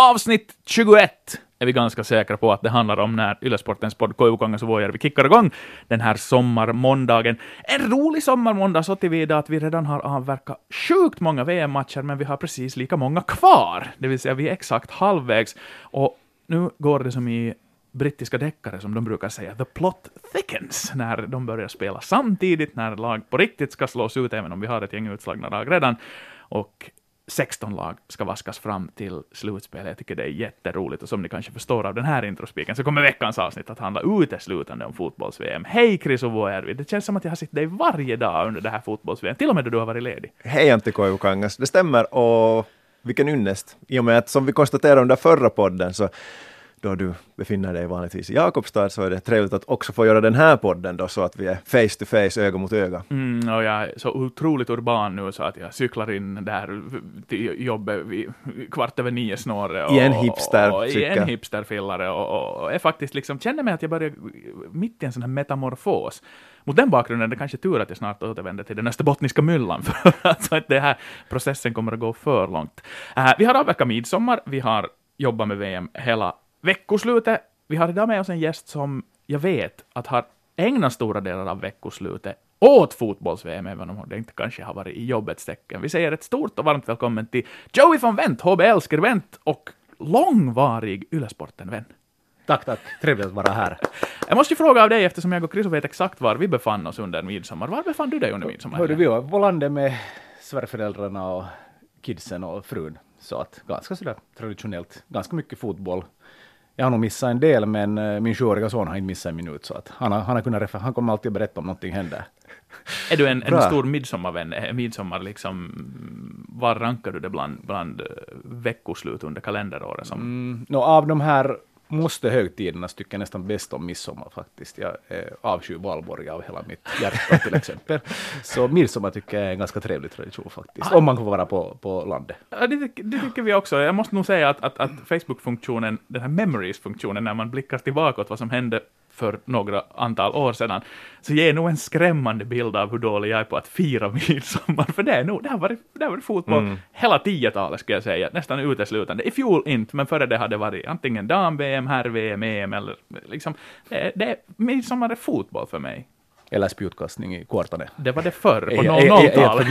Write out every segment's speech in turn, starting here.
avsnitt 21 är vi ganska säkra på att det handlar om när Ylesportens podd Koivukongas vi kickar igång den här sommarmåndagen. En rolig sommarmåndag så tillvida att vi redan har avverkat sjukt många VM-matcher, men vi har precis lika många kvar, det vill säga vi är exakt halvvägs. Och nu går det som i brittiska deckare som de brukar säga, the plot thickens, när de börjar spela samtidigt, när lag på riktigt ska slås ut, även om vi har ett gäng utslagna lag redan. Och 16 lag ska vaskas fram till slutspelet. Jag tycker det är jätteroligt och som ni kanske förstår av den här introspiken så kommer veckans avsnitt att handla uteslutande om fotbolls-VM. Hej Chris och Vuojärvi! Det känns som att jag har sett dig varje dag under det här fotbolls-VM, till och med då du har varit ledig. Hej Antti Koivukangas, det stämmer och vilken ynnest. I och med att som vi konstaterade under förra podden så då du befinner dig vanligtvis i Jakobstad så är det trevligt att också få göra den här podden då så att vi är face to face, öga mot öga. Mm, och jag är så otroligt urban nu så att jag cyklar in där till jobbet vid kvart över nio snåret. I en hipster och, I en hipsterfillare och, och, är faktiskt liksom, känner mig att jag börjar mitt i en sån här metamorfos. Mot den bakgrunden är det kanske tur att jag snart återvänder till den österbottniska myllan, för att så att den här processen kommer att gå för långt. Uh, vi har avverkat midsommar, vi har jobbat med VM hela veckoslutet. Vi har idag med oss en gäst som jag vet att har ägnat stora delar av veckoslutet åt fotbolls-VM, även om det inte kanske har varit i jobbets tecken. Vi säger ett stort och varmt välkommen till Joey von Wendt, HBL-skribent och långvarig Ylesporten-vän. Tack, tack. Trevligt att vara här. Jag måste ju fråga av dig, eftersom jag och Chris vet exakt var vi befann oss under midsommar. Var befann du dig under midsommar? Hörde vi var på landet med svärföräldrarna och kidsen och frun. Så att ganska sådär traditionellt, ganska mycket fotboll, jag har nog missat en del, men eh, min sjuåriga son har inte missat en minut, så att han, har, han, har kunnat, han kommer alltid berätta om någonting händer. Är du en, en stor midsommarvän? Midsommar liksom, var rankar du det bland, bland eh, veckoslut under kalenderåret? Som... Mm, no, av de här måste högtiderna tycker jag nästan bäst om midsommar faktiskt. Jag är avskyr valborg av hela mitt hjärta till exempel. Så midsommar tycker jag är en ganska trevlig tradition faktiskt. Om man får vara på, på landet. Ja, det, det tycker vi också. Jag måste nog säga att, att, att Facebook-funktionen, den här memories-funktionen, när man blickar tillbaka åt vad som hände för några antal år sedan, så ger nog en skrämmande bild av hur dålig jag är på att fira midsommar, för det, är nog, det, har, varit, det har varit fotboll mm. hela tiotalet, ska jag säga, nästan uteslutande. I fjol inte, men före det hade det varit antingen dam-VM, herr-VM, EM eller liksom, det, det, midsommar är fotboll för mig eller spjutkastning i Kvartane. Det var det förr, på 00-talet.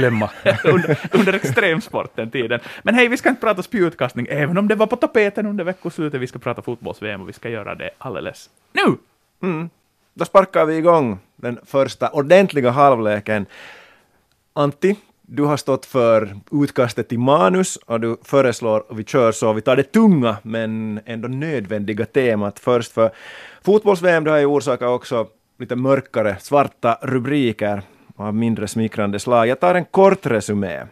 under, under extremsporten-tiden. Men hej, vi ska inte prata spjutkastning, även om det var på tapeten under veckoslutet. Vi ska prata fotbolls-VM och vi ska göra det alldeles nu! Mm. Då sparkar vi igång den första ordentliga halvleken. Antti, du har stått för utkastet till manus och du föreslår och vi kör så. Vi tar det tunga men ändå nödvändiga temat först. För fotbolls-VM har ju orsakat också lite mörkare, svarta rubriker av mindre smickrande slag. Jag tar en kort resumé.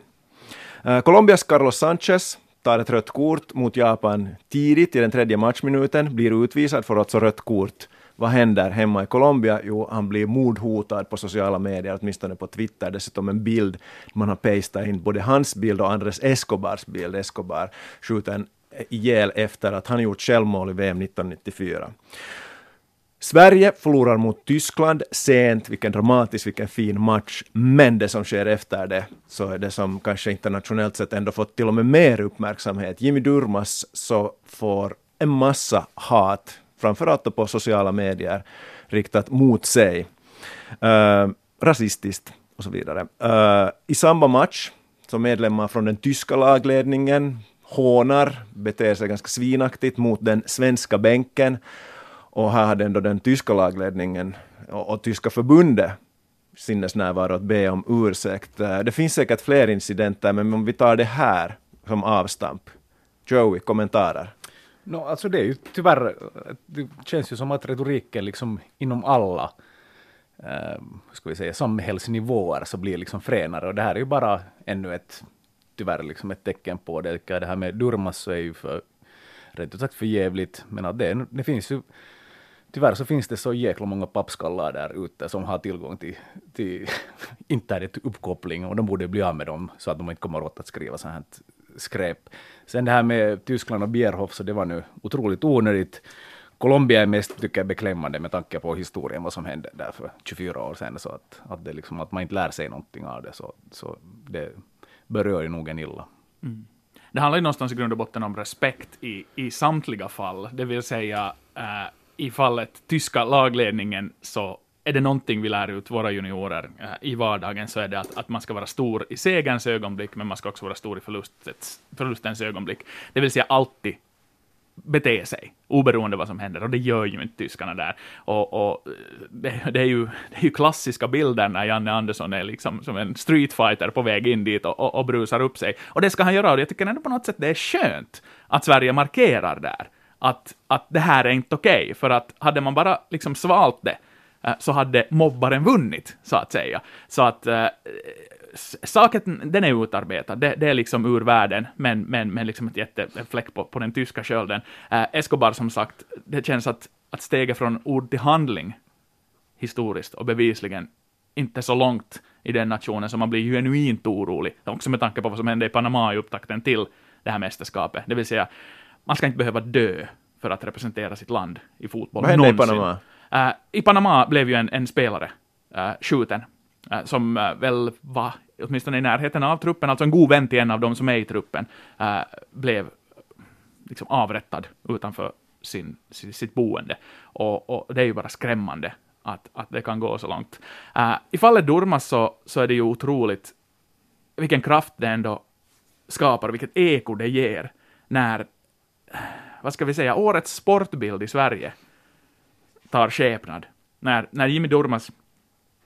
Eh, Colombias Carlos Sanchez tar ett rött kort mot Japan tidigt i den tredje matchminuten, blir utvisad, får också rött kort vad händer hemma i Colombia? Jo, han blir mordhotad på sociala medier, åtminstone på Twitter. Dessutom en bild, man har pastat in både hans bild och Andres Escobars bild. Escobar skjuten ihjäl efter att han gjort självmål i VM 1994. Sverige förlorar mot Tyskland sent, vilken dramatisk, vilken fin match. Men det som sker efter det, så är det som kanske internationellt sett ändå fått till och med mer uppmärksamhet. Jimmy Durmas så får en massa hat framförallt på sociala medier, riktat mot sig. Uh, rasistiskt och så vidare. Uh, I samma match, så medlemmar från den tyska lagledningen hånar, beter sig ganska svinaktigt mot den svenska bänken. Och här hade ändå den tyska lagledningen och, och tyska förbundet sinnesnärvaro att be om ursäkt. Uh, det finns säkert fler incidenter, men om vi tar det här som avstamp. Joey, kommentarer? No, alltså det är ju tyvärr, det känns ju som att retoriken liksom inom alla eh, ska vi säga, samhällsnivåer så blir liksom fränare och det här är ju bara ännu ett, tyvärr liksom ett tecken på det. Det här med Durmas så är ju för, rätt ut sagt för jävligt, men att det, det finns ju Tyvärr så finns det så jäkla många pappskallar där ute som har tillgång till, till internetuppkoppling. Och de borde bli av med dem så att de inte kommer åt att skriva så här skräp. Sen det här med Tyskland och Bierhoff, så det var nu otroligt onödigt. Colombia är mest, tycker jag, beklämmande med tanke på historien, vad som hände där för 24 år sedan. Så att, att, det liksom, att man inte lär sig någonting av det, så, så det berör ju nog en illa. Mm. det handlar ju någonstans i grund och botten om respekt i, i samtliga fall. Det vill säga, äh, i fallet tyska lagledningen så är det någonting vi lär ut våra juniorer eh, i vardagen så är det att, att man ska vara stor i segerns ögonblick, men man ska också vara stor i förlustens, förlustens ögonblick. Det vill säga alltid bete sig, oberoende vad som händer, och det gör ju inte tyskarna där. Och, och eh, det, det, är ju, det är ju klassiska bilder när Janne Andersson är liksom som en streetfighter på väg in dit och, och, och brusar upp sig. Och det ska han göra, och jag tycker ändå på något sätt det är skönt att Sverige markerar där, att, att det här är inte okej, okay, för att hade man bara liksom svalt det, så hade mobbaren vunnit, så att säga. Så att eh, saken, den är utarbetad, det, det, är liksom ur världen, men, men, men liksom ett jättefläck på, på den tyska skölden. Eh, Escobar, som sagt, det känns att, att steget från ord till handling, historiskt och bevisligen, inte så långt i den nationen, så man blir genuint orolig, också med tanke på vad som hände i Panama i upptakten till det här mästerskapet. Det vill säga, man ska inte behöva dö för att representera sitt land i fotboll. Vad hände i Panama? Uh, I Panama blev ju en, en spelare uh, skjuten, uh, som väl var åtminstone i närheten av truppen, alltså en god vän till en av dem som är i truppen, blev liksom avrättad utanför sin, sin, sitt boende. Och, och, det är ju bara skrämmande att, att det kan gå så långt. I fallet Durmas så, så är det ju otroligt vilken kraft det ändå skapar, vilket eko det ger när, vad ska vi säga, årets sportbild i Sverige tar skepnad. När, när Jimmy Durmas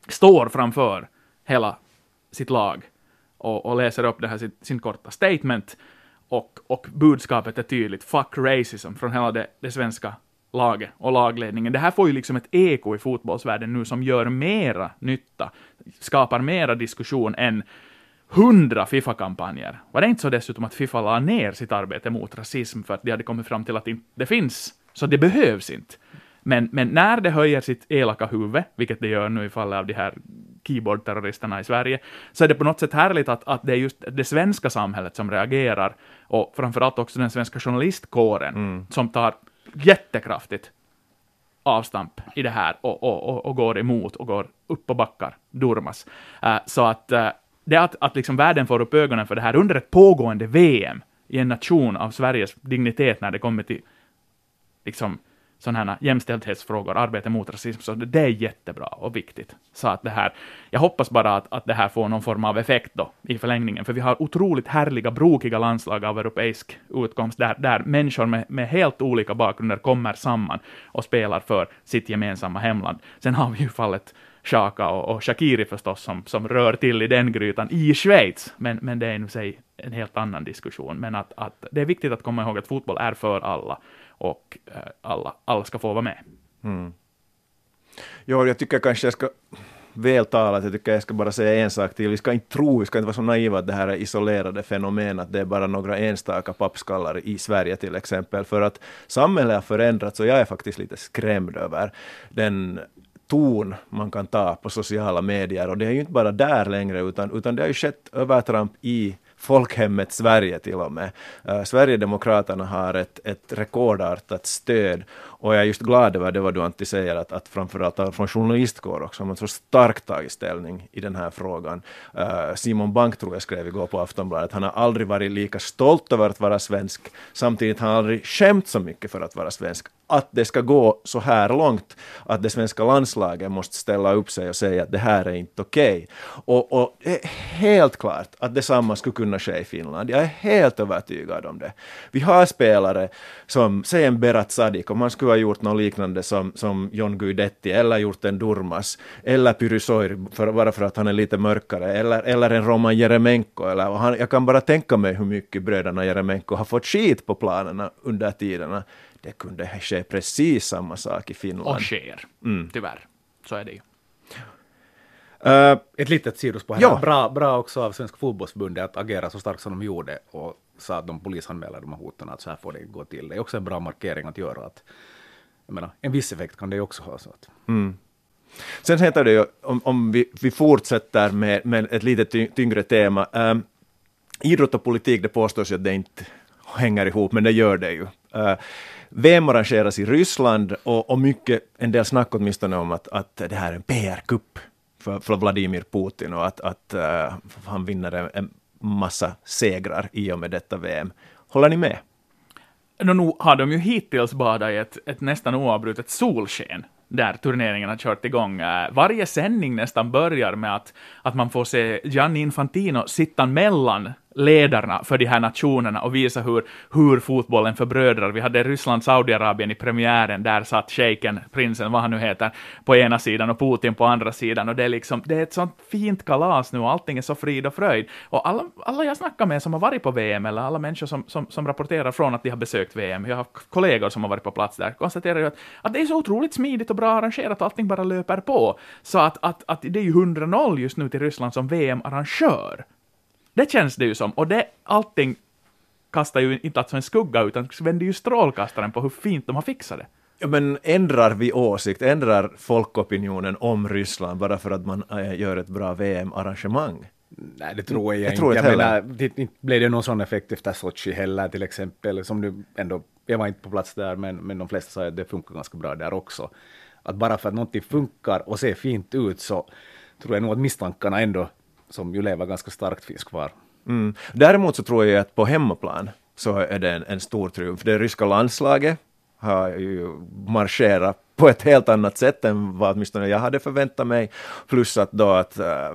står framför hela sitt lag och, och läser upp det här sin, sin korta statement och, och budskapet är tydligt, fuck racism, från hela det, det svenska laget och lagledningen. Det här får ju liksom ett eko i fotbollsvärlden nu som gör mera nytta, skapar mera diskussion än hundra Fifa-kampanjer. Var det inte så dessutom att Fifa la ner sitt arbete mot rasism för att de hade kommit fram till att det inte finns, så det behövs inte. Men, men när det höjer sitt elaka huvud, vilket det gör nu i fallet av de här keyboardterroristerna i Sverige, så är det på något sätt härligt att, att det är just det svenska samhället som reagerar, och framförallt också den svenska journalistkåren, mm. som tar jättekraftigt avstamp i det här och, och, och, och, går emot och går upp och backar Durmas. Uh, så att uh, det att, att liksom världen får upp ögonen för det här under ett pågående VM i en nation av Sveriges dignitet när det kommer till liksom sådana här jämställdhetsfrågor, arbete mot rasism, så det är jättebra och viktigt. Så att det här, jag hoppas bara att, att det här får någon form av effekt då i förlängningen, för vi har otroligt härliga, brokiga landslag av europeisk utkomst, där, där människor med, med helt olika bakgrunder kommer samman och spelar för sitt gemensamma hemland. Sen har vi ju fallet Shaka och, och Shakiri förstås, som, som rör till i den grytan i Schweiz, men, men det är i sig en helt annan diskussion. Men att, att det är viktigt att komma ihåg att fotboll är för alla, och eh, alla, alla ska få vara med. Mm. Jo, jag tycker kanske jag ska vältalat, jag tycker jag ska bara säga en sak till. Vi ska inte tro, vi ska inte vara så naiva att det här är isolerade fenomen, att det är bara några enstaka pappskallar i Sverige till exempel. För att samhället har förändrats och jag är faktiskt lite skrämd över den ton man kan ta på sociala medier. Och det är ju inte bara där längre, utan, utan det har ju skett övertramp i folkhemmet Sverige till och med. Uh, Sverigedemokraterna har ett, ett rekordartat stöd och jag är just glad över det vad du Antti säger, att, att framförallt från journalistkår också, man så starkt tagit ställning i den här frågan. Uh, Simon Bank tror jag skrev igår på Aftonbladet, han har aldrig varit lika stolt över att vara svensk, samtidigt har han aldrig skämt så mycket för att vara svensk. Att det ska gå så här långt, att det svenska landslaget måste ställa upp sig och säga att det här är inte okej. Okay. Och, och det är helt klart att detsamma skulle kunna ske i Finland. Jag är helt övertygad om det. Vi har spelare som, säg en Berat Sadik, om man skulle ha gjort något liknande som, som John Guidetti, eller gjort en Durmas, eller Pyrysoir, för, bara för att han är lite mörkare, eller, eller en Roman Jeremenko. Eller, han, jag kan bara tänka mig hur mycket bröderna Jeremenko har fått skit på planerna under tiderna. Det kunde ske precis samma sak i Finland. Och sker, mm. tyvärr. Så är det ju. Uh, Ett litet sidospår här. Ja. Bra, bra också av Svenska fotbollsförbundet att agera så starkt som de gjorde och sa att de polisanmäler de här hoten, att så här får det gå till. Det är också en bra markering att göra. Att, jag menar, en viss effekt kan det ju också ha. Så att. Mm. Sen heter det ju, om, om vi, vi fortsätter med, med ett lite tyngre tema, um, idrott och politik, det påstås ju att det inte hänger ihop, men det gör det ju. Äh, uh, VM arrangeras i Ryssland och, och mycket, en del snack åtminstone om att, att det här är en PR-kupp för, för Vladimir Putin och att, att uh, han vinner en, en massa segrar i och med detta VM. Håller ni med? Då nu har de ju hittills badat i ett, ett nästan oavbrutet solsken där turneringen har kört igång. Eh, varje sändning nästan börjar med att, att man får se Gianni Infantino sitta mellan ledarna för de här nationerna och visa hur, hur fotbollen förbrödrar. Vi hade Ryssland-Saudiarabien i premiären, där satt shejken, prinsen, vad han nu heter, på ena sidan och Putin på andra sidan. Och det är liksom, det är ett sånt fint kalas nu och allting är så frid och fröjd. Och alla, alla jag snackar med som har varit på VM, eller alla människor som, som, som rapporterar från att de har besökt VM, jag har kollegor som har varit på plats där, konstaterar ju att, att det är så otroligt smidigt och bra arrangerat, allting bara löper på. Så att, att, att det är ju 100-0 just nu till Ryssland som VM-arrangör. Det känns det ju som, och det, allting kastar ju inte alltså en skugga, utan vänder ju strålkastaren på hur fint de har fixat det. Ja, men ändrar vi åsikt, ändrar folkopinionen om Ryssland bara för att man äh, gör ett bra VM-arrangemang? Nej, det tror jag, Jag inte. tror jag heller. menar, det, inte blev det någon sån effekt efter Sochi heller till exempel, som du ändå, jag var inte på plats där, men, men de flesta sa att det funkar ganska bra där också. Att bara för att någonting funkar och ser fint ut så tror jag nog att misstankarna ändå, som ju lever ganska starkt, finns kvar. Mm. Däremot så tror jag att på hemmaplan så är det en, en stor triumf. Det ryska landslaget har ju marscherat på ett helt annat sätt än vad åtminstone jag hade förväntat mig. Plus att då att äh,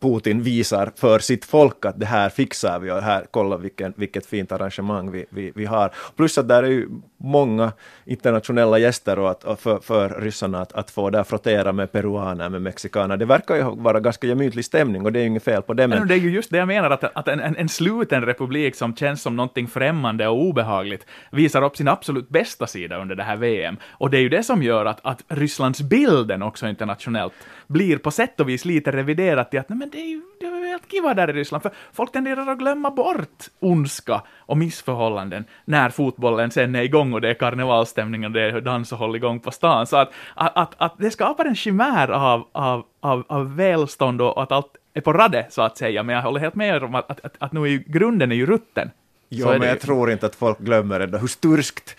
Putin visar för sitt folk att det här fixar vi och här, kolla vilken, vilket fint arrangemang vi, vi, vi har. Plus att där är ju många internationella gäster och, att, och för, för ryssarna att, att få där frottera med peruaner, med mexikaner. Det verkar ju vara ganska gemytlig stämning och det är ju inget fel på det. Men Men, det är ju just det jag menar, att, att en, en, en sluten republik som känns som någonting främmande och obehagligt visar upp sin absolut bästa sida under det här VM. Och det är ju det som gör att, att Rysslands bilden också internationellt blir på sätt och vis lite reviderat till att nej, men det är ju det ju helt kiva där i Ryssland, för folk tenderar att glömma bort ondska och missförhållanden när fotbollen sen är igång och det är karnevalstämning och det är dans och håll igång på stan. Så att, att, att, att det skapar en chimär av, av, av, av välstånd och att allt är på radde, så att säga. Men jag håller helt med om att, att, att, att nu är ju, grunden är ju rutten. Ja, men jag ju. tror inte att folk glömmer ändå hur sturskt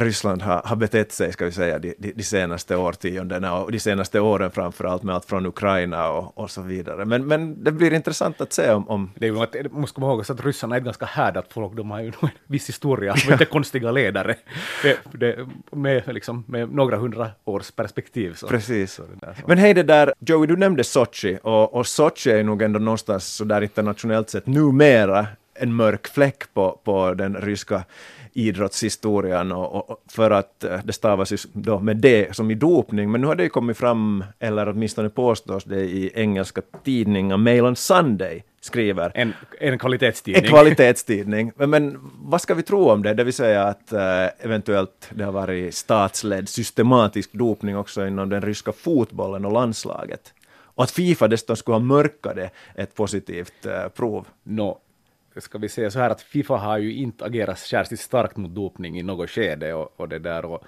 Ryssland har, har betett sig, ska vi säga, de, de, de senaste årtiondena och de senaste åren framför allt med allt från Ukraina och, och så vidare. Men, men det blir intressant att se om, om Det är ju att, det måste komma ihåg att ryssarna är ett ganska härdat folk, de har ju en viss historia, de är inte konstiga ledare. Det, det, med, liksom, med några hundra års perspektiv. Så. Precis. Men hej det där, Joey, du nämnde Sochi och, och Sochi är nog ändå någonstans så där internationellt sett numera en mörk fläck på, på den ryska idrottshistorien och, och för att eh, det stavas ju då med det som i dopning, men nu har det ju kommit fram, eller åtminstone påstås det i engelska tidningar, Mail on Sunday skriver En, en kvalitetstidning. en kvalitetstidning. Men, men vad ska vi tro om det? Det vill säga att eh, eventuellt det har varit statsledd systematisk dopning också inom den ryska fotbollen och landslaget. Och att Fifa dessutom skulle ha mörkat det ett positivt eh, prov. Nå, ska vi säga så här att Fifa har ju inte agerat särskilt starkt mot dopning i något skede och, och det där och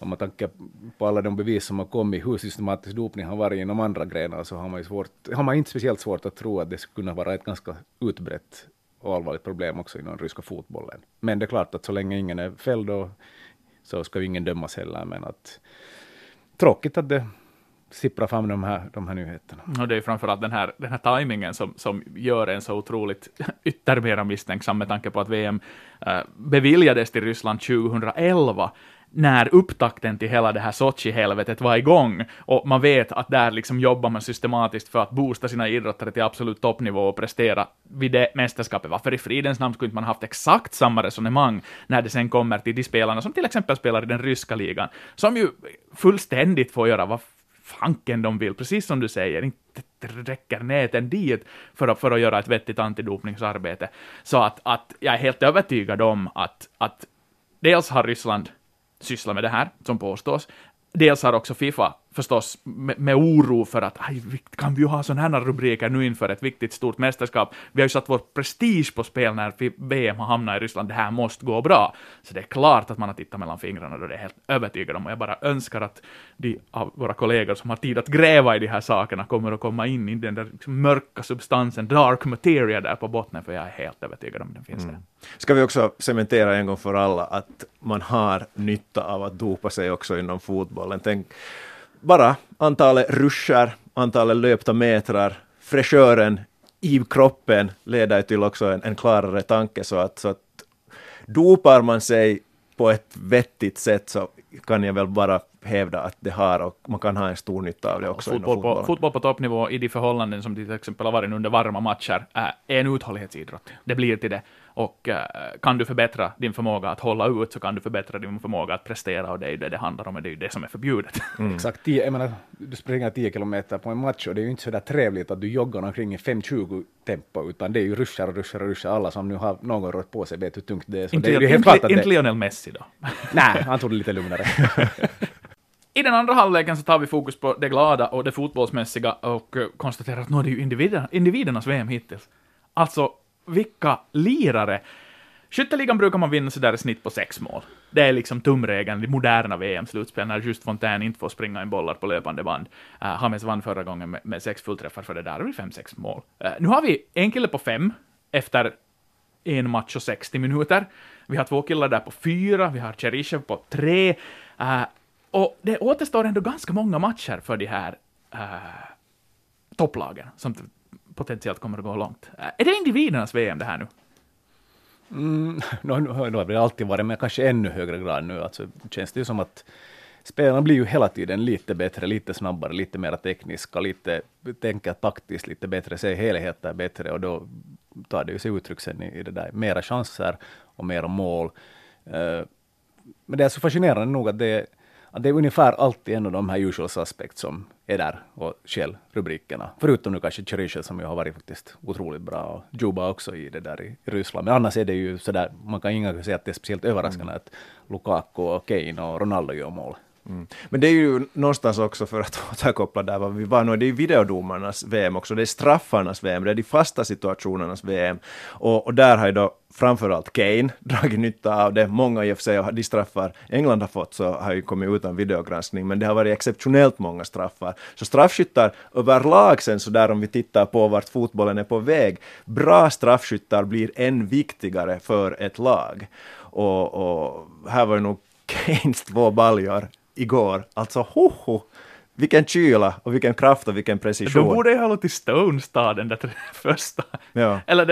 om man tänker på alla de bevis som har kommit hur systematisk dopning har varit inom andra grenar så har man, ju svårt, har man inte speciellt svårt att tro att det skulle kunna vara ett ganska utbrett och allvarligt problem också inom den ryska fotbollen. Men det är klart att så länge ingen är fälld då, så ska ju ingen dömas heller, men att tråkigt att det sippra fram de här, de här nyheterna. Och det är framförallt den här, den här tajmingen som, som gör en så otroligt yttermera misstänksam med tanke på att VM eh, beviljades till Ryssland 2011 när upptakten till hela det här Sochi-helvetet var igång. Och man vet att där liksom jobbar man systematiskt för att boosta sina idrottare till absolut toppnivå och prestera vid det mästerskapet. Varför i fridens namn skulle inte man haft exakt samma resonemang när det sen kommer till de spelarna som till exempel spelar i den ryska ligan, som ju fullständigt får göra vad fanken de vill, precis som du säger, inte räcker näten dit för att, för att göra ett vettigt antidopningsarbete. Så att, att jag är helt övertygad om att, att dels har Ryssland sysslat med det här, som påstås, dels har också Fifa förstås med, med oro för att aj, kan vi ju ha sådana här rubriker nu inför ett viktigt stort mästerskap. Vi har ju satt vår prestige på spel när vi- VM har hamnat i Ryssland, det här måste gå bra. Så det är klart att man har tittat mellan fingrarna och det är helt övertygad om. Och jag bara önskar att de av våra kollegor som har tid att gräva i de här sakerna kommer att komma in i den där liksom mörka substansen, dark materia där på botten, för jag är helt övertygad om den finns där. Ska vi också cementera en gång för alla att man har nytta av att dopa sig också inom fotbollen. Tänk bara antalet ruscher, antalet löpta metrar, fräschören i kroppen leder till också en, en klarare tanke så att, så att dopar man sig på ett vettigt sätt så kan jag väl bara hävda att det har och man kan ha en stor nytta av det också. fotboll, på, fotboll på toppnivå i de förhållanden som till exempel har varit under varma matcher är en uthållighetsidrott. Det blir till det. Och eh, kan du förbättra din förmåga att hålla ut så kan du förbättra din förmåga att prestera och det är ju det det handlar om och det är ju det som är förbjudet. Exakt, tio, jag menar, du springer 10 kilometer på en match och det är ju inte så där trevligt att du joggar omkring i 5.20 tempo, utan det är ju ruschar och ruschar och ruschar. Alla som nu har någon rört på sig vet hur tungt det är. Så inte det är ju helt inte, klart att inte det... Lionel Messi då. Nej, han tog det lite lugnare. I den andra halvleken så tar vi fokus på det glada och det fotbollsmässiga och konstaterar att nu är det ju individerna, individernas VM hittills. Alltså, vilka lirare! Skytteligan brukar man vinna sådär i snitt på sex mål. Det är liksom tumregeln i moderna VM-slutspel när just Fontaine inte får springa in bollar på löpande band. Eh, uh, Hames vann förra gången med, med sex fullträffar för det där, och det fem, sex mål. Uh, nu har vi en kille på fem efter en match och 60 minuter. Vi har två killar där på fyra, vi har Cheryshev på tre. Uh, och det återstår ändå ganska många matcher för de här uh, topplagen som potentiellt kommer att gå långt. Är det individernas VM det här nu? Mm, nu, no, nu har det alltid varit, men kanske ännu högre grad nu. Alltså, känns det ju som att spelarna blir ju hela tiden lite bättre, lite snabbare, lite mer tekniska, lite tänker taktiskt lite bättre, ser helheten bättre och då tar det ju sig uttryck sen i, i det där mera chanser och mera mål. Uh, men det är så fascinerande nog att det, att det är ungefär alltid en av de här usual suspects som är där och skäl rubrikerna. Förutom nu kanske Cheryshev som ju har varit faktiskt otroligt bra och Juba också i det där i, Ryssland. Men annars är det ju sådär, man kan inga säga att det är speciellt överraskande att Lukaku och Kane och Ronaldo gör mål. Mm. Men det är ju någonstans också för att återkoppla där vad vi var nu, det är ju videodomarnas VM också, det är straffarnas VM, det är de fasta situationernas VM. Och, och där har ju då framförallt Kane dragit nytta av det. Många i och för sig, de straffar England har fått så har ju kommit utan videogranskning, men det har varit exceptionellt många straffar. Så straffskyttar överlag sen så där om vi tittar på vart fotbollen är på väg, bra straffskyttar blir än viktigare för ett lag. Och, och här var ju nog Kanes två baljor igår. Alltså hoho! Vilken kyla och vilken kraft och vilken precision. Då borde jag ha låtit Stones ta den där första. Ja. Eller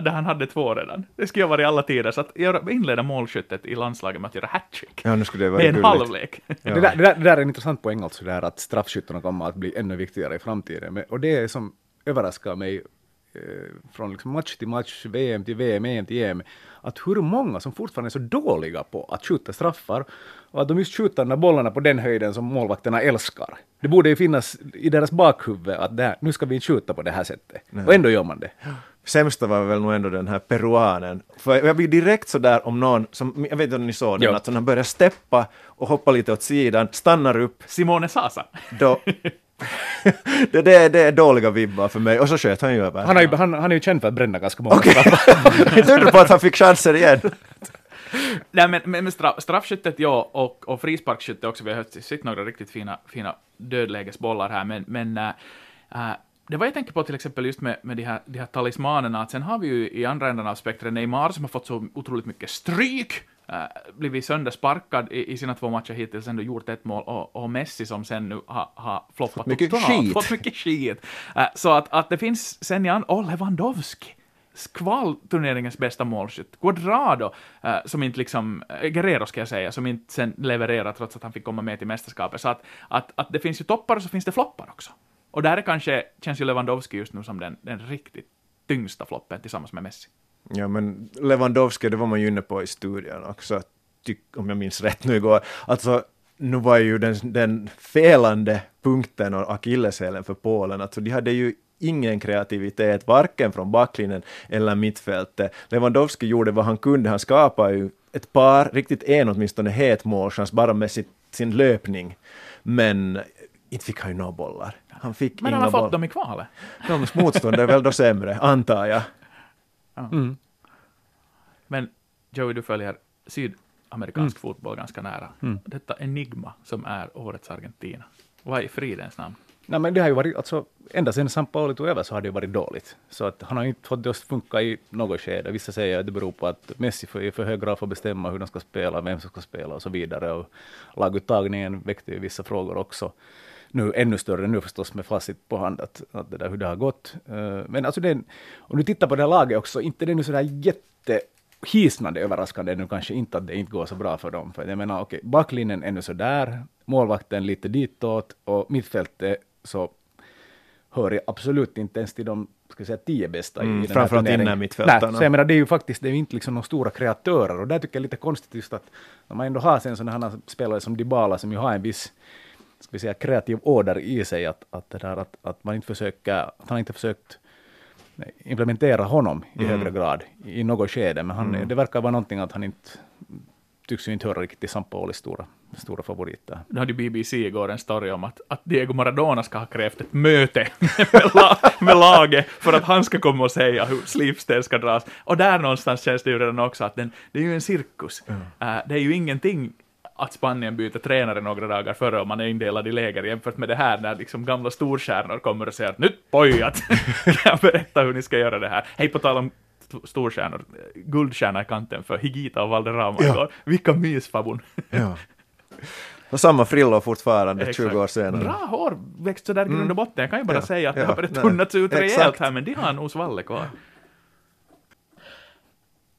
där han hade två redan. Det skulle ha varit alla tider. Så att göra, inleda målskyttet i landslaget med att göra hattrick. Ja, nu skulle det vara Med en gulligt. halvlek. Ja. Det, där, det, där, det där är en intressant poäng alltså, det här att straffskyttarna kommer att bli ännu viktigare i framtiden. Men, och det är som överraskar mig eh, från liksom match till match, VM till VM, EM till EM, att hur många som fortfarande är så dåliga på att skjuta straffar och att de just skjuter de där bollarna på den höjden som målvakterna älskar. Det borde ju finnas i deras bakhuvud att det här, nu ska vi skjuta på det här sättet. Och ändå gör man det. Sämsta var väl nog ändå den här peruanen. För jag blir direkt sådär om någon, som, jag vet inte om ni såg den, Jo. att när han börjar steppa och hoppa lite åt sidan, stannar upp, Simone Sasa. då... det, det, är- det är dåliga vibbar för mig. Och så sköt han ju över. Han, har ju, han, han är ju känd för att bränna ganska många Okej, straffar. jag trodde på att han fick chanser igen. Nej, men, men, straff, straffskyttet, ja, och, och frisparksskyttet också. Vi har sett några riktigt fina, fina dödlägesbollar här, men, men äh, äh, det var jag tänker på till exempel just med, med de, här, de här talismanerna, att sen har vi ju i andra änden av spektrat Neymar som har fått så otroligt mycket stryk, äh, blivit söndersparkad i, i sina två matcher hittills, ändå gjort ett mål, och, och Messi som sen nu har, har floppat Fått mycket totalt, skit. fått mycket skit. Äh, så att, att det finns sen i och Lewandowski, skvalturneringens bästa målskytt. Guadrado, eh, som inte liksom, eh, Guerrero ska jag säga, som inte sen levererar trots att han fick komma med till mästerskapet. Så att, att, att det finns ju toppar och så finns det floppar också. Och där är kanske, känns ju Lewandowski just nu som den, den riktigt tyngsta floppen tillsammans med Messi. Ja, men Lewandowski, det var man ju inne på i studien också, om jag minns rätt nu igår. Alltså, nu var ju den, den felande punkten och akilleshälen för Polen, alltså de hade ju ingen kreativitet, varken från backlinjen eller mittfältet. Lewandowski gjorde vad han kunde, han skapade ju ett par, riktigt en åtminstone het målchans bara med sitt, sin löpning. Men inte fick han ju några bollar. Han fick Men han har fått bollar. dem i kvalet. Deras motstånd är väl då sämre, antar jag. Mm. Men Joey, du följer sydamerikansk fotboll ganska nära. Detta enigma som är årets Argentina. Vad i fridens namn? Nej, men det har ju varit, alltså, ända sedan Sampaoli tog över så har det ju varit dåligt. Så att han har inte fått det att funka i något skede. Vissa säger att det beror på att Messi i för hög grad får bestämma hur de ska spela, vem som ska spela och så vidare. Och laguttagningen väckte ju vissa frågor också. Nu ännu större nu förstås med facit på hand att, att det där, hur det har gått. Uh, men alltså det, om du tittar på det här laget också, inte det är nu sådär jätte hisnande överraskande nu kanske inte att det inte går så bra för dem. För jag menar, okej, okay, backlinjen är nu så där, målvakten lite ditåt och mittfältet så hör jag absolut inte ens till de ska säga, tio bästa mm, i den framförallt här turneringen. mittfältarna. Nej, så jag menar, det är ju faktiskt det är inte liksom några stora kreatörer och där tycker jag lite konstigt just att när man ändå har sen sådana spelare som Dybala som ju har en viss ska vi säga, kreativ order i sig, att, att, det där, att, att man inte försöker, att han inte försökt implementera honom i mm. högre grad i något skede, men han, mm. det verkar vara någonting att han inte tycks ju inte höra riktigt till Sampaolis stora, stora favoriter. Nu hade ju BBC igår en story om att, att Diego Maradona ska ha krävt ett möte med, la, med laget för att han ska komma och säga hur slipsten ska dras. Och där någonstans känns det ju redan också att den, det är ju en cirkus. Mm. Uh, det är ju ingenting att Spanien byter tränare några dagar före om man är indelad i läger jämfört med det här när liksom gamla storstjärnor kommer och säger att nu pojat, jag berätta hur ni ska göra det här. Hej, på tal om storstjärnor, guldstjärna i kanten för Higita och Valderrama ja. igår. Vilka mysfabon. ja. Och samma frillor fortfarande Exakt. 20 år senare. Bra hår, växt sådär i grund och mm. botten. Jag kan ju bara ja. säga att ja. det har börjat tunnats ut rejält här, men de har nog svallet kvar.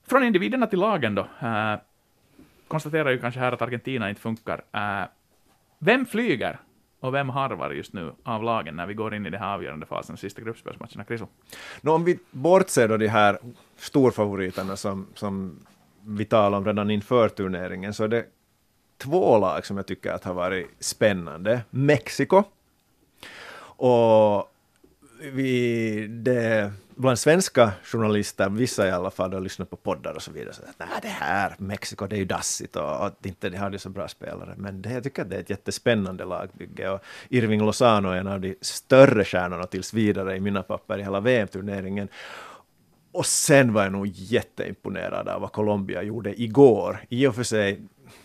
Från individerna till lagen då. Konstaterar ju kanske här att Argentina inte funkar. Uh, vem flyger och vem harvar just nu av lagen när vi går in i den här avgörande fasen, sista gruppspelsmatcherna? Kriso? No, om vi bortser då de här storfavoriterna som, som vi talade om redan inför turneringen, så är det två lag som jag tycker att har varit spännande. Mexiko och vi, det bland svenska journalister, vissa i alla fall, har lyssnat på poddar och så vidare, så att nej, det här, Mexiko, det är ju dassigt och att inte de hade så bra spelare. Men det, jag tycker att det är ett jättespännande lagbygge och Irving Lozano är en av de större stjärnorna tills vidare i mina papper i hela VM-turneringen. Och sen var jag nog jätteimponerad av vad Colombia gjorde igår. I och för sig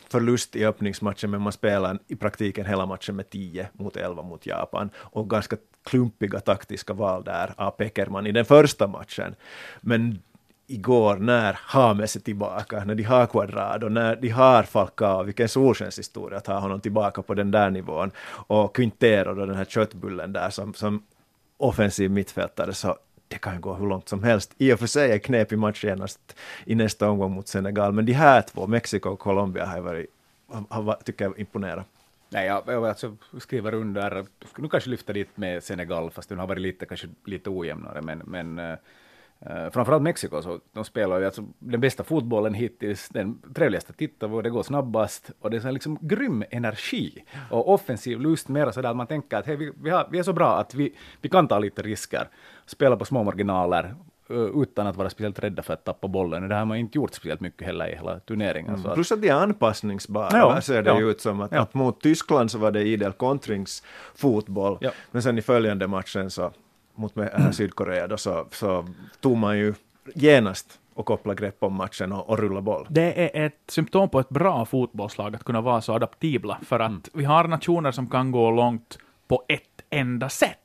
förlust i öppningsmatchen, men man spelar i praktiken hela matchen med 10 mot 11 mot Japan. Och ganska klumpiga taktiska val där av Peckerman i den första matchen. Men igår när Hames är tillbaka, när de har Quadrado, när de har Falcao, vilken solskenshistoria att ha honom tillbaka på den där nivån. Och Quintero, då, den här köttbullen där som, som offensiv mittfältare, så det kan gå hur långt som helst. I och för sig är knepig match genast i nästa omgång mot Senegal, men de här två, Mexiko och Colombia, har varit, har, tycker jag imponerat. Nej, jag, jag alltså skriver under, nu kanske lyfta dit med Senegal, fast den har varit lite, kanske lite ojämnare, men, men eh, eh, framförallt Mexiko, så de spelar ju alltså den bästa fotbollen hittills, den trevligaste att titta på, det går snabbast och det är så liksom grym energi och offensiv lust, mera sådär att man tänker att hey, vi, vi, har, vi är så bra att vi, vi kan ta lite risker, spela på små marginaler, utan att vara speciellt rädda för att tappa bollen. Det har man inte gjort speciellt mycket heller i hela turneringen. Mm. Plus att de är anpassningsbara, ja, ser det ja, ut som. Att, ja. att, mot Tyskland så var det idel kontringsfotboll, ja. men sen i följande matchen så mot äh, Sydkorea då, så, så tog man ju genast och koppla grepp om matchen och, och rulla boll. Det är ett symptom på ett bra fotbollslag att kunna vara så adaptibla, för att mm. vi har nationer som kan gå långt på ett enda sätt.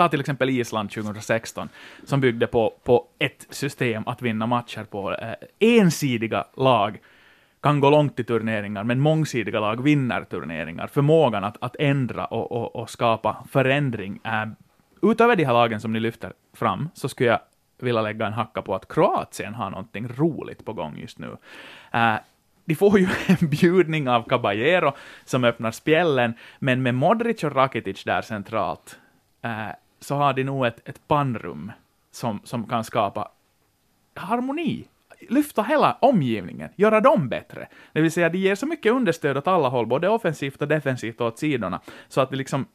Ta till exempel Island 2016, som byggde på, på ett system att vinna matcher på. Eh, ensidiga lag kan gå långt i turneringar, men mångsidiga lag vinner turneringar. Förmågan att, att ändra och, och, och skapa förändring. är... utöver de här lagen som ni lyfter fram, så skulle jag vilja lägga en hacka på att Kroatien har någonting roligt på gång just nu. Eh, de får ju en bjudning av Caballero som öppnar spjällen, men med Modric och Rakitic där centralt, eh, så har de nog ett, ett pannrum som, som kan skapa harmoni, lyfta hela omgivningen, göra dem bättre. Det vill säga, de ger så mycket understöd åt alla håll, både offensivt och defensivt och åt sidorna, så att de liksom,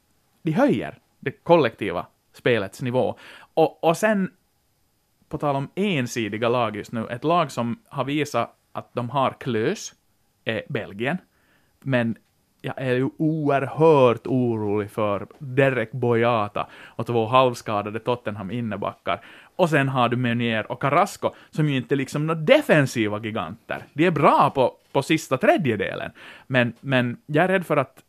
de höjer det kollektiva spelets nivå. Och, och sen, på tal om ensidiga lag just nu, ett lag som har visat att de har klös, är Belgien, men jag är ju oerhört orolig för Derek Boyata och två halvskadade Tottenham innebackar. Och sen har du Meunier och Carrasco, som ju inte liksom några defensiva giganter. De är bra på, på sista tredjedelen, men, men jag är rädd för att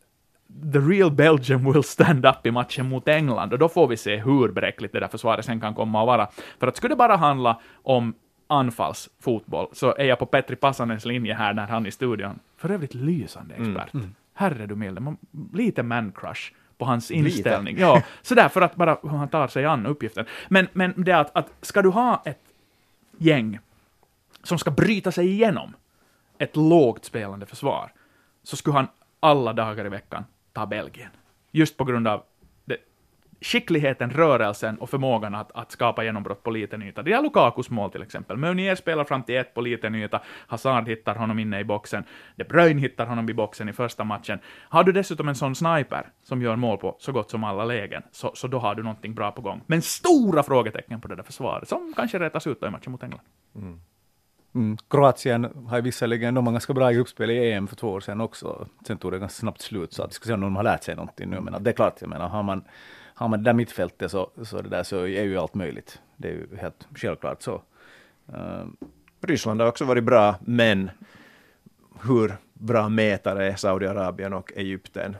the real Belgium will stand up i matchen mot England, och då får vi se hur bräckligt det där försvaret sen kan komma att vara. För att skulle det bara handla om anfallsfotboll, så är jag på Petri Passanens linje här när han i studion, för övrigt lysande expert. Mm, mm herre du milde, lite man-crush på hans inställning. Ja, sådär för att bara hur han tar sig an uppgiften. Men, men det är att, att ska du ha ett gäng som ska bryta sig igenom ett lågt spelande försvar, så skulle han alla dagar i veckan ta Belgien. Just på grund av skickligheten, rörelsen och förmågan att, att skapa genombrott på liten yta. Det är Lukakus mål till exempel. Meunier spelar fram till ett på liten yta, Hazard hittar honom inne i boxen, De Bruyne hittar honom i boxen i första matchen. Har du dessutom en sån sniper som gör mål på så gott som alla lägen, så, så då har du någonting bra på gång. Men stora frågetecken på det där försvaret, som kanske rätas ut då i matchen mot England. Mm. mm. Kroatien har ju visserligen, de var ganska bra i gruppspel i EM för två år sedan också. Sen tog det ganska snabbt slut, så att vi ska se om de har lärt sig någonting nu. Men det är klart, jag menar, har man, har man det där mittfältet så, så, det där, så är ju allt möjligt. Det är ju helt självklart så. Uh, Ryssland har också varit bra, men hur bra mätare är Saudiarabien och Egypten?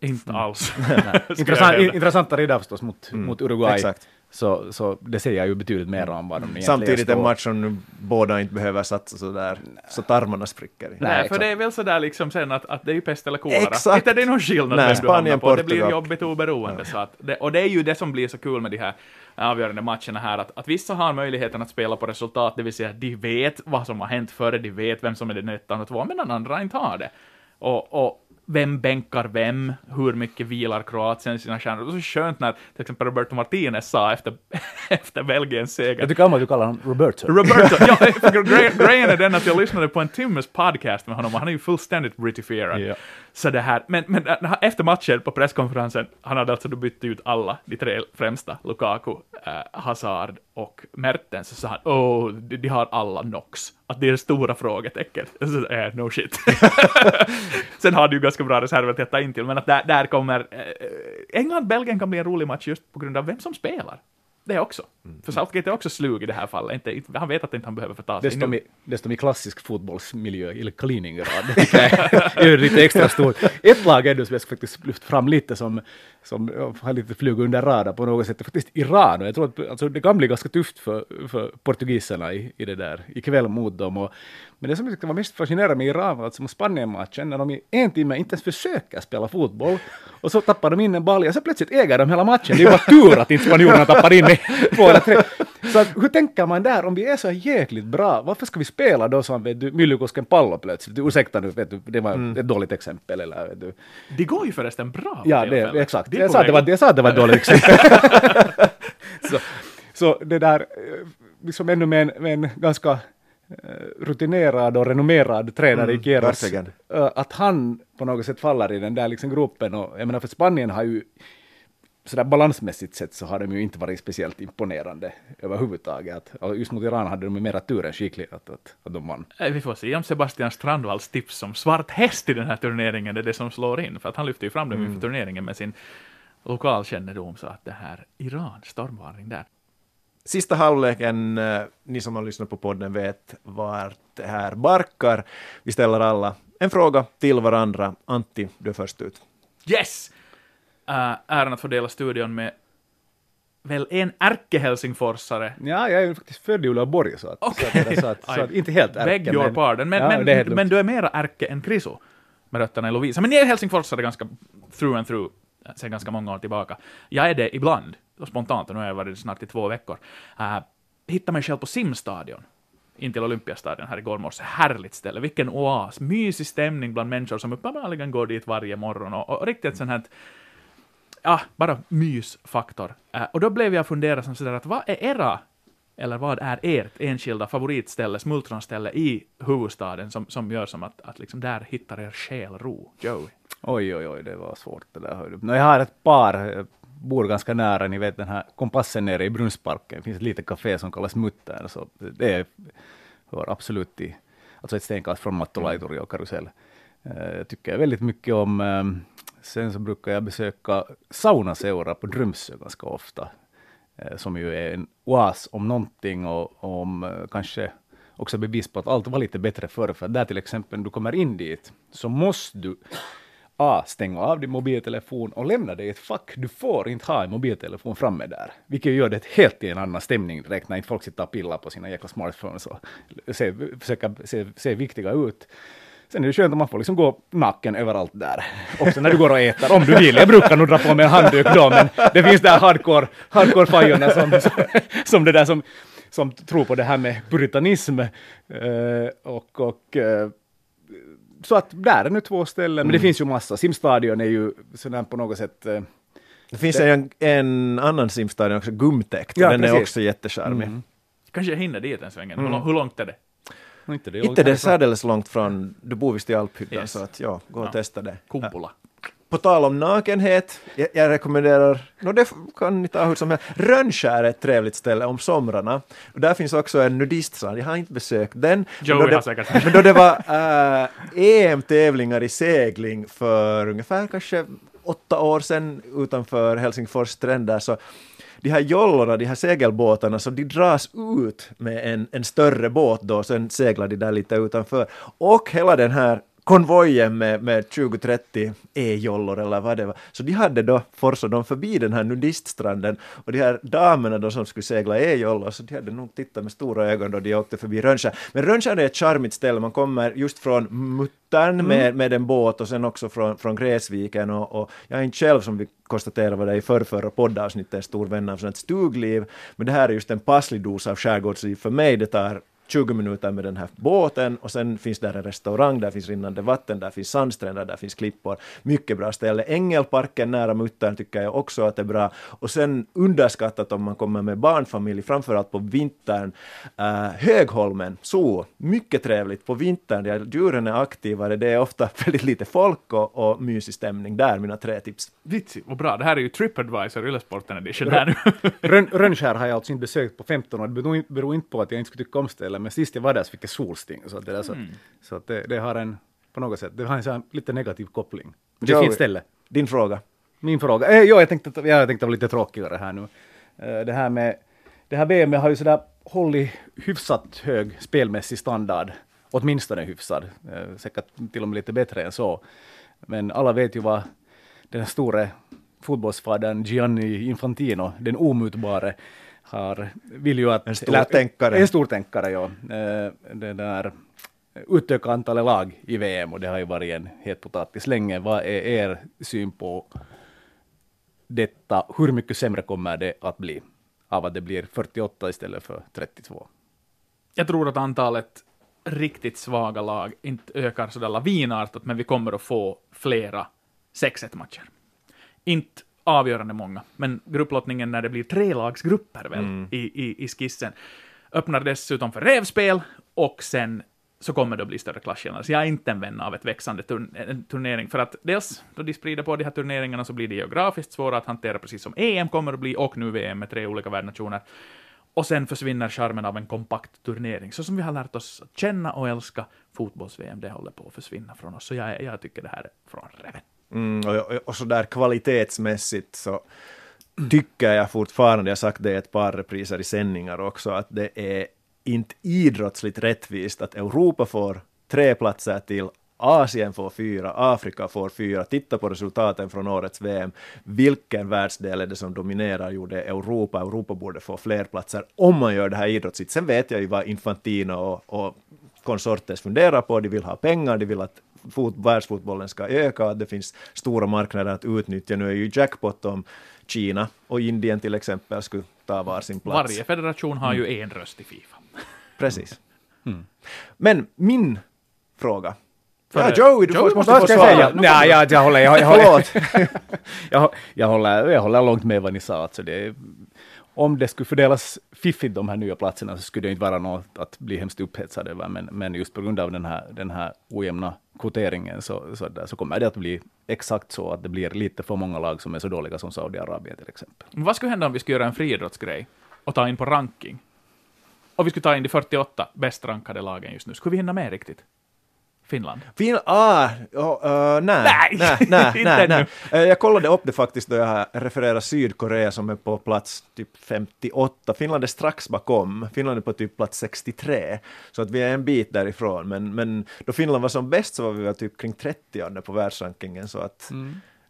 Inte alls. Intressant, intressantare idag förstås mot, Mm, mot Uruguay. Exakt. Så, så det säger ju betydligt mer om vad de egentligen Samtidigt en match som båda inte behöver satsa så där, så tarmarna spricker. Nej, Nej, för det är väl sådär liksom sen att, att det är ju pest eller kolera. Exakt. Inte det är någon skillnad Nej, vem du Spanien, hamnar på. Det blir jobbigt oberoende. Så att det, och det är ju det som blir så kul med de här avgörande matcherna här, att, att vissa har möjligheten att spela på resultat, det vill säga de vet vad som har hänt före, de vet vem som är den ettan och tvåan, medan andra inte har det. Och, och vem bänkar vem, hur mycket vilar Kroatien sina stjärnor. Det är så skönt när till exempel Roberto Martinez sa efter, efter Belgiens seger, Jag tycker om att du kallar honom Roberto. Roberto, ja, grejen är den att jag lyssnade på en timmes podcast med honom och han är ju fullständigt britifierad. Ja. Så det här, men, men äh, efter matchen på presskonferensen, han hade alltså då bytt ut alla, de tre främsta, Lukaku, eh, Hazard och Mertens, så sa han ”oh, de, de har alla Nox. Att det är stora frågetecken. Så, eh, no shit. Sen har du ju ganska bra reserver att ta in till, men att där, där kommer... Eh, England-Belgien kan bli en rolig match just på grund av vem som spelar. Det också. För Southgate är också slug i det här fallet. Inte, han vet att inte han behöver förta sig Desto, nu. mer klassisk fotbollsmiljö i Kaliningrad. Det är lite extra stort. Ett lag ändå som jag faktiskt lyft fram lite som, som har lite flugit under radar på något sätt, är faktiskt Iran. Och jag tror att alltså, det kan bli ganska tufft för, för portugiserna i, i det där, ikväll mot dem. Och, men det som jag tyckte var mest fascinerande med Iran var att som Spanien-matchen, när de i en timme inte ens försöker spela fotboll, och så tappar de in en balja, så plötsligt äger de hela matchen. Det är bara tur att inte spanjorerna tappar in med två eller tre. Så att, hur tänker man där, om vi är så jäkligt bra, varför ska vi spela då som vet du, Myllykosken pallo plötsligt? Ursäkta nu, vet du, det var ett dåligt exempel. Eller, vet du. Det går ju förresten bra. Ja, det, exakt. De är Jag sa, att det var, jag sa att det var ett dåligt exempel. så, så det där, eh, liksom ännu med en, med en ganska eh, rutinerad och renommerad tränare Mm, i verkligen. eh, att han på något sätt faller i den där liksom gruppen. Och, jag menar, för Spanien har ju sådär balansmässigt sett så har de ju inte varit speciellt imponerande överhuvudtaget. Att, just mot Iran hade de ju mera tur än skicklighet att, att, att de vann. Eh, Vi får se om Sebastian Strandvalls tips som svart häst i den här turneringen är det som slår in, för att han lyfter ju fram dem inför turneringen med sin lokalkännedom, så att det här Iran, stormvarning där. Sista halvleken, eh, ni som har lyssnat på podden vet vart det här barkar. Vi ställer alla en fråga till varandra. Antti, du är först ut. Yes! Uh, äran att få dela studion med väl en ärke-helsingforsare. Ja, jag är ju faktiskt född i Uleåborg så att, Okej. så, att, så, att, så att inte helt Beg ärke, your men- pardon. Men, Ja, men, men du är mera ärke än Kriso med rötterna i Lovisa. Men ni är helsingforsare ganska through and through eh, sedan ganska många år tillbaka. Jag är det ibland, spontant, och nu har jag varit snart i två veckor. Uh, hittar mig själv på simstadion intill Olympiastadion här igår morse. Härligt ställe, vilken oas, mysig stämning bland människor som uppenbarligen går dit varje morgon och, och riktigt sån här ja, bara mysfaktor. Uh, och då blev jag fundera som sådär att vad är era, eller vad är ert enskilda favoritställe, smultronställe i huvudstaden som, som gör som att, att liksom där hittar er själ ro? Joey? Oj, oj, oj, det var svårt det där. Nå, jag har ett par, jag bor ganska nära, ni vet den här kompassen nere i Brunnsparken, det finns ett litet café som kallas Muttern, så det är, hör absolut till, alltså ett stenkast från Mattolaitori och karusell. Eh, jag tycker väldigt mycket om, ehm, sen så brukar jag besöka saunaseura på Drömsö ganska ofta, eh, som ju är en oas om någonting och om eh, kanske också bevis på att allt var lite bättre förr, för där till exempel du kommer in dit så måste du A. Stänga av din mobiltelefon och lämna dig i ett fack. Du får inte ha en mobiltelefon framme där. Vilket gör det helt i en annan stämning direkt när inte folk sitter och pillar på sina jäkla smartphones och ser, försöker se, se viktiga ut. Sen är det skönt om man får liksom gå naken överallt där. Också när du går och äter, om du vill. Jag brukar nog dra på mig en handduk då, men det finns där hardcore, hardcore fajorna som, som, som det där som, som tror på det här med puritanism. Eh, och, och eh, så att där är nu två ställen, men det finns ju massa. Simstadion är ju sådär på något sätt eh, Det finns en, en annan simstadion också, Gumtäkt, och Ja, den är precis. också jättecharmig. Mm. Kanske jag hinner dit en svängen. Hur, lång, hur långt är det? Inte det, Inte det är särdeles långt från, du bor visst i Alphyttan, Yes. så att ja, gå och Ja. testa det. Kumpula. På tal om nakenhet, jag, jag rekommenderar, no, det kan ni ta hur som helst, Rönnskär är ett trevligt ställe om somrarna. Och där finns också en nudiststrand, jag har inte besökt den. Joey men då det, säkert. men då det var äh, EM-tävlingar i segling för ungefär kanske åtta år sedan utanför Helsingfors stränder så de här jollorna, de här segelbåtarna, så de dras ut med en, en större båt då, sen seglar de där lite utanför. Och hela den här konvojen med, med 20-30 e-jollor eller vad det var. Så de hade då forsat dem förbi den här nudiststranden och de här damerna då som skulle segla e-jollor, så de hade nog tittat med stora ögon då de åkte förbi Rönnskär. Men Rönnskär är ett charmigt ställe, man kommer just från Muttern med, med en båt och sen också från, från Gräsviken och, och jag är inte själv som vi konstaterade var det i förrförra poddavsnittet en stor vän av sånt stugliv, men det här är just en passlig dos av skärgårdsliv för mig. Det tar 20 minuter med den här båten och sen finns där en restaurang, där finns rinnande vatten, där finns sandstränder, där finns klippor. Mycket bra ställe. Ängelparken nära Muttern tycker jag också att det är bra. Och sen underskattat om man kommer med barnfamilj, framförallt på vintern. Uh, Högholmen, så mycket trevligt på vintern. Där djuren är aktivare, det är ofta väldigt lite folk och, och mysig stämning. Där mina tre tips. Vitsi, vad bra. Det här är ju Tripadvisor Yle-sporten edition här Rönnskär har jag alltså inte besökt på 15 år. Det beror, inte- beror inte på att jag inte skulle tycka om stället, men sist jag var där så fick jag solsting. Så, att det, där, så, så att det, det har en, på något sätt, det har en sån lite negativ koppling. Men det är ett fint ställe. Din fråga. Min fråga. Eh, jo, jag tänkte, att- jag tänkte vara lite tråkigare här nu. Eh, det här med, det här VM har ju sådär hållit hyfsat hög spelmässig standard. Åtminstone hyfsad. Eh, säkert till och med lite bättre än så. Men alla vet ju vad den store fotbollsfadern Gianni Infantino, den omutbare, har, vill ju att... En stor tänkare. En stor tänkare, ja. Eh, det där utöka antalet lag i VM och det har ju varit en het potatis länge. Vad är er syn på detta? Hur mycket sämre kommer det att bli av att det blir 48 istället för 32? Jag tror att antalet riktigt svaga lag inte ökar sådär lavinartat, men vi kommer att få flera 6-1-matcher. Inte avgörande många, men grupplottningen när det blir trelagsgrupper väl i, i, i skissen öppnar dessutom för revspel och sen så kommer det att bli större klasskillnader. Så jag är inte en vän av ett växande turn turnering, för att dels då de sprider på de här turneringarna så blir det geografiskt svåra att hantera, precis som EM kommer att bli, och nu VM med tre olika värdnationer. Och sen försvinner charmen av en kompakt turnering, så som vi har lärt oss att känna och älska fotbolls-VM, det håller på att försvinna från oss. Så jag, jag tycker det här är från reven. Mm, och, och, och kvalitetsmässigt så tycker jag fortfarande, jag har sagt det i ett par repriser i sändningar också, att det är inte idrottsligt rättvist att Europa får tre platser till, Asien får fyra, Afrika får fyra. Titta på resultaten från årets VM. Vilken världsdel är det som dominerar? Jo, det är Europa. Europa borde få fler platser om man gör det här idrottsligt. Sen vet jag ju vad Infantino och, och konsortes funderar på. De vill ha pengar, de vill att fot, världsfotbollen ska öka, att det finns stora marknader att utnyttja. Nu är ju jackpot om Kina och Indien till exempel skulle ta var sin plats. Varje federation har ju en röst i Fifa. Precis. Men min fråga. För- ja, Joey, du Joey måste måste få jag svara. säga? Ja, ja, jag håller, jag, jag, håller, jag, jag, håller, jag håller långt med vad ni sa. Alltså det, om det skulle fördelas fiffigt de här nya platserna så skulle det inte vara något att bli hemskt upphetsad över. Men, men just på grund av den här, den här ojämna kvoteringen så, så, där, så kommer det att bli exakt så att det blir lite för många lag som är så dåliga som Saudiarabien till exempel. Men vad skulle hända om vi skulle göra en friidrottsgrej och ta in på ranking? Och vi skulle ta in de 48 bäst rankade lagen just nu. Skulle vi hinna med riktigt? Finland. Fin, ah, oh, uh, nej, Nej, nej, nej, nej. Eh, Jag kollade upp det faktiskt då jag refererade Sydkorea som är på plats typ 58. Finland är strax bakom. Finland är på typ plats 63. Så att vi är en bit därifrån. Men, men då Finland var som bäst så var vi väl typ kring 30 på världsrankingen. Så att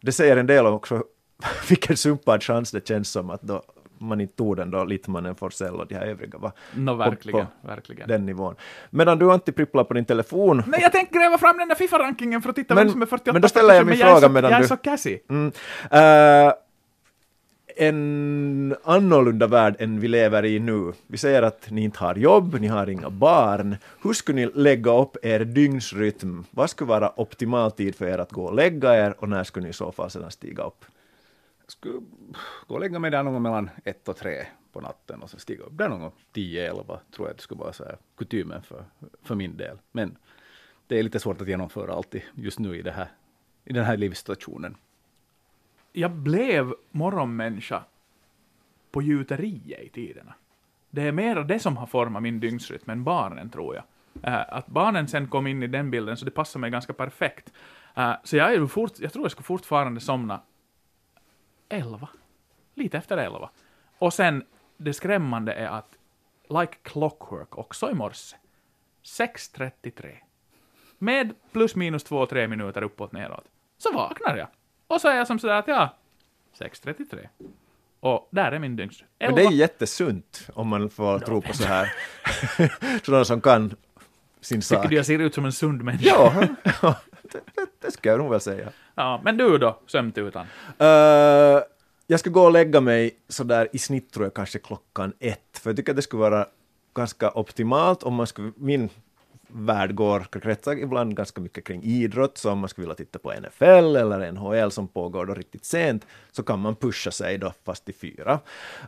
det säger en del om också vilken sumpad chans det känns som att då man inte tog den då Littmanen, Forsell och de här övriga var No, på- verkligen, på verkligen. den nivån. Medan du Antti pripplar på din telefon Nej, jag tänkte gräva fram den där Fifa-rankingen för att titta Men- vem som är 48 men då ställer jag min fråga så, medan Jag är du- så kassig. Mm. Eh, en annorlunda värld än vi lever i nu. Vi säger att ni inte har jobb, ni har inga barn. Hur skulle ni lägga upp er dygnsrytm? Vad skulle vara optimal tid för er att gå och lägga er och när skulle ni i så fall sedan stiga upp? Skulle gå och lägga mig där någon gång mellan ett och tre på natten och sen stiga upp där någon gång tio, elva tror jag det skulle vara så här kutymen för, för min del. Men det är lite svårt att genomföra alltid just nu i, det här, i den här livssituationen. Jag blev morgonmänniska på gjuteriet i tiderna. Det är mer det som har format min dygnsrytm än barnen, tror jag. Eh, att barnen sen kom in i den bilden, så det passar mig ganska perfekt. Eh, så jag, är fort, jag tror jag skulle fortfarande somna elva. Lite efter elva. Och sen, det skrämmande är att, like clockwork, också i morse, 6.33. Med plus minus två, tre minuter uppåt neråt. Så vaknar jag. Och så är jag som sådär att ja, 6.33. Och där är min dygnsrytm. Men det är jättesunt om man får tro på så här. Sådana som kan sin sak. Tycker du jag ser ut som en sund människa? Ja, det, det, ska jag nog väl säga. Ja, men du då, sömntutan? Uh, jag ska gå och lägga mig sådär i snitt tror jag kanske klockan ett, för jag tycker att det skulle vara ganska optimalt om man skulle, min värld går kretsar ibland ganska mycket kring idrott, så om man skulle vilja titta på NFL eller NHL som pågår då riktigt sent, så kan man pusha sig då fast till fyra.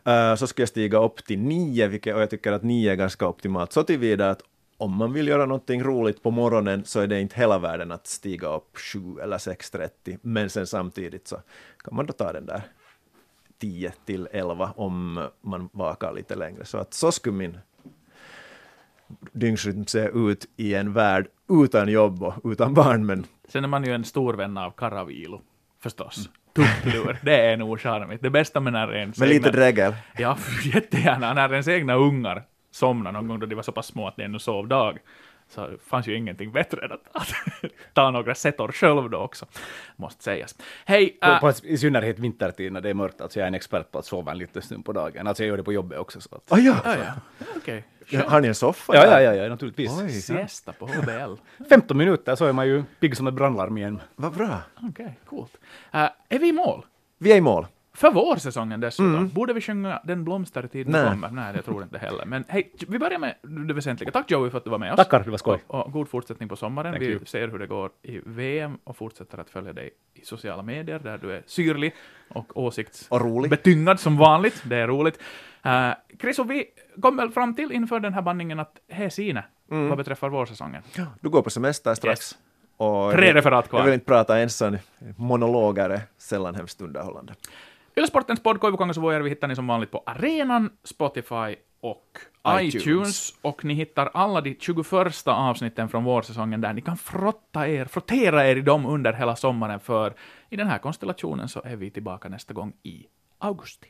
Uh, så ska jag stiga upp till nio, vilket, och jag tycker att nio är ganska optimalt så tillvida att om man vill göra någonting roligt på morgonen så är det inte hela världen att stiga upp 7 eller 6.30, men sen samtidigt så kan man då ta den där 10 till 11 om man vakar lite längre. Så att så skulle min dygnsrytm se ut i en värld utan jobb och utan barn, men Sen är man ju en stor vän av Karavilu, förstås. Tupplur, det är nog charmigt. Det bästa med när ens med lite egna, drägel. Ja, jättegärna. När ens egna ungar somnade någon gång då de var så pass små att de ännu sov dag, så fanns ju ingenting bättre än att, att ta några setor själv då också, måste sägas. Hej, På, äh, på, I synnerhet vintertid när det är mörkt, alltså jag är en expert på att sova en liten stund på dagen. Alltså jag gör det på jobbet också. Så att, Oh, ja. ja, ja, okej. Har ni en soffa ja, ja, ja, ja, naturligtvis. Oj, Siesta på HBL. 15 minuter så är man ju pigg som ett brandlarm igen. vad bra. Okej, coolt. Äh, är vi i mål? Vi är i mål. För vårsäsongen dessutom. Borde vi sjunga Den blomstertid Nej. kommer? Nej, jag tror inte heller. Men hej, vi börjar med det väsentliga. Tack Joey för att du var med oss. Tackar, det var skoj. Och, och god fortsättning på sommaren. Thank vi you. ser hur det går i VM och fortsätter att följa dig i sociala medier där du är syrlig och åsiktsbetyngad som vanligt. Det är roligt. Uh, Chris, och vi kom väl fram till inför den här bandningen att här sine vad beträffar vårsäsongen. Du går på semester strax. Yes. Och Tre referat kvar. Jag vill inte prata ensam. Monologer är sällan hemskt underhållande. Ylesportens podd Koivukangas Vuojärvi hittar ni som vanligt på Arenan, Spotify och iTunes. iTunes. Och ni hittar alla de 21 avsnitten från vårsäsongen där ni kan frotta er, frottera er i dem under hela sommaren, för i den här konstellationen så är vi tillbaka nästa gång i augusti.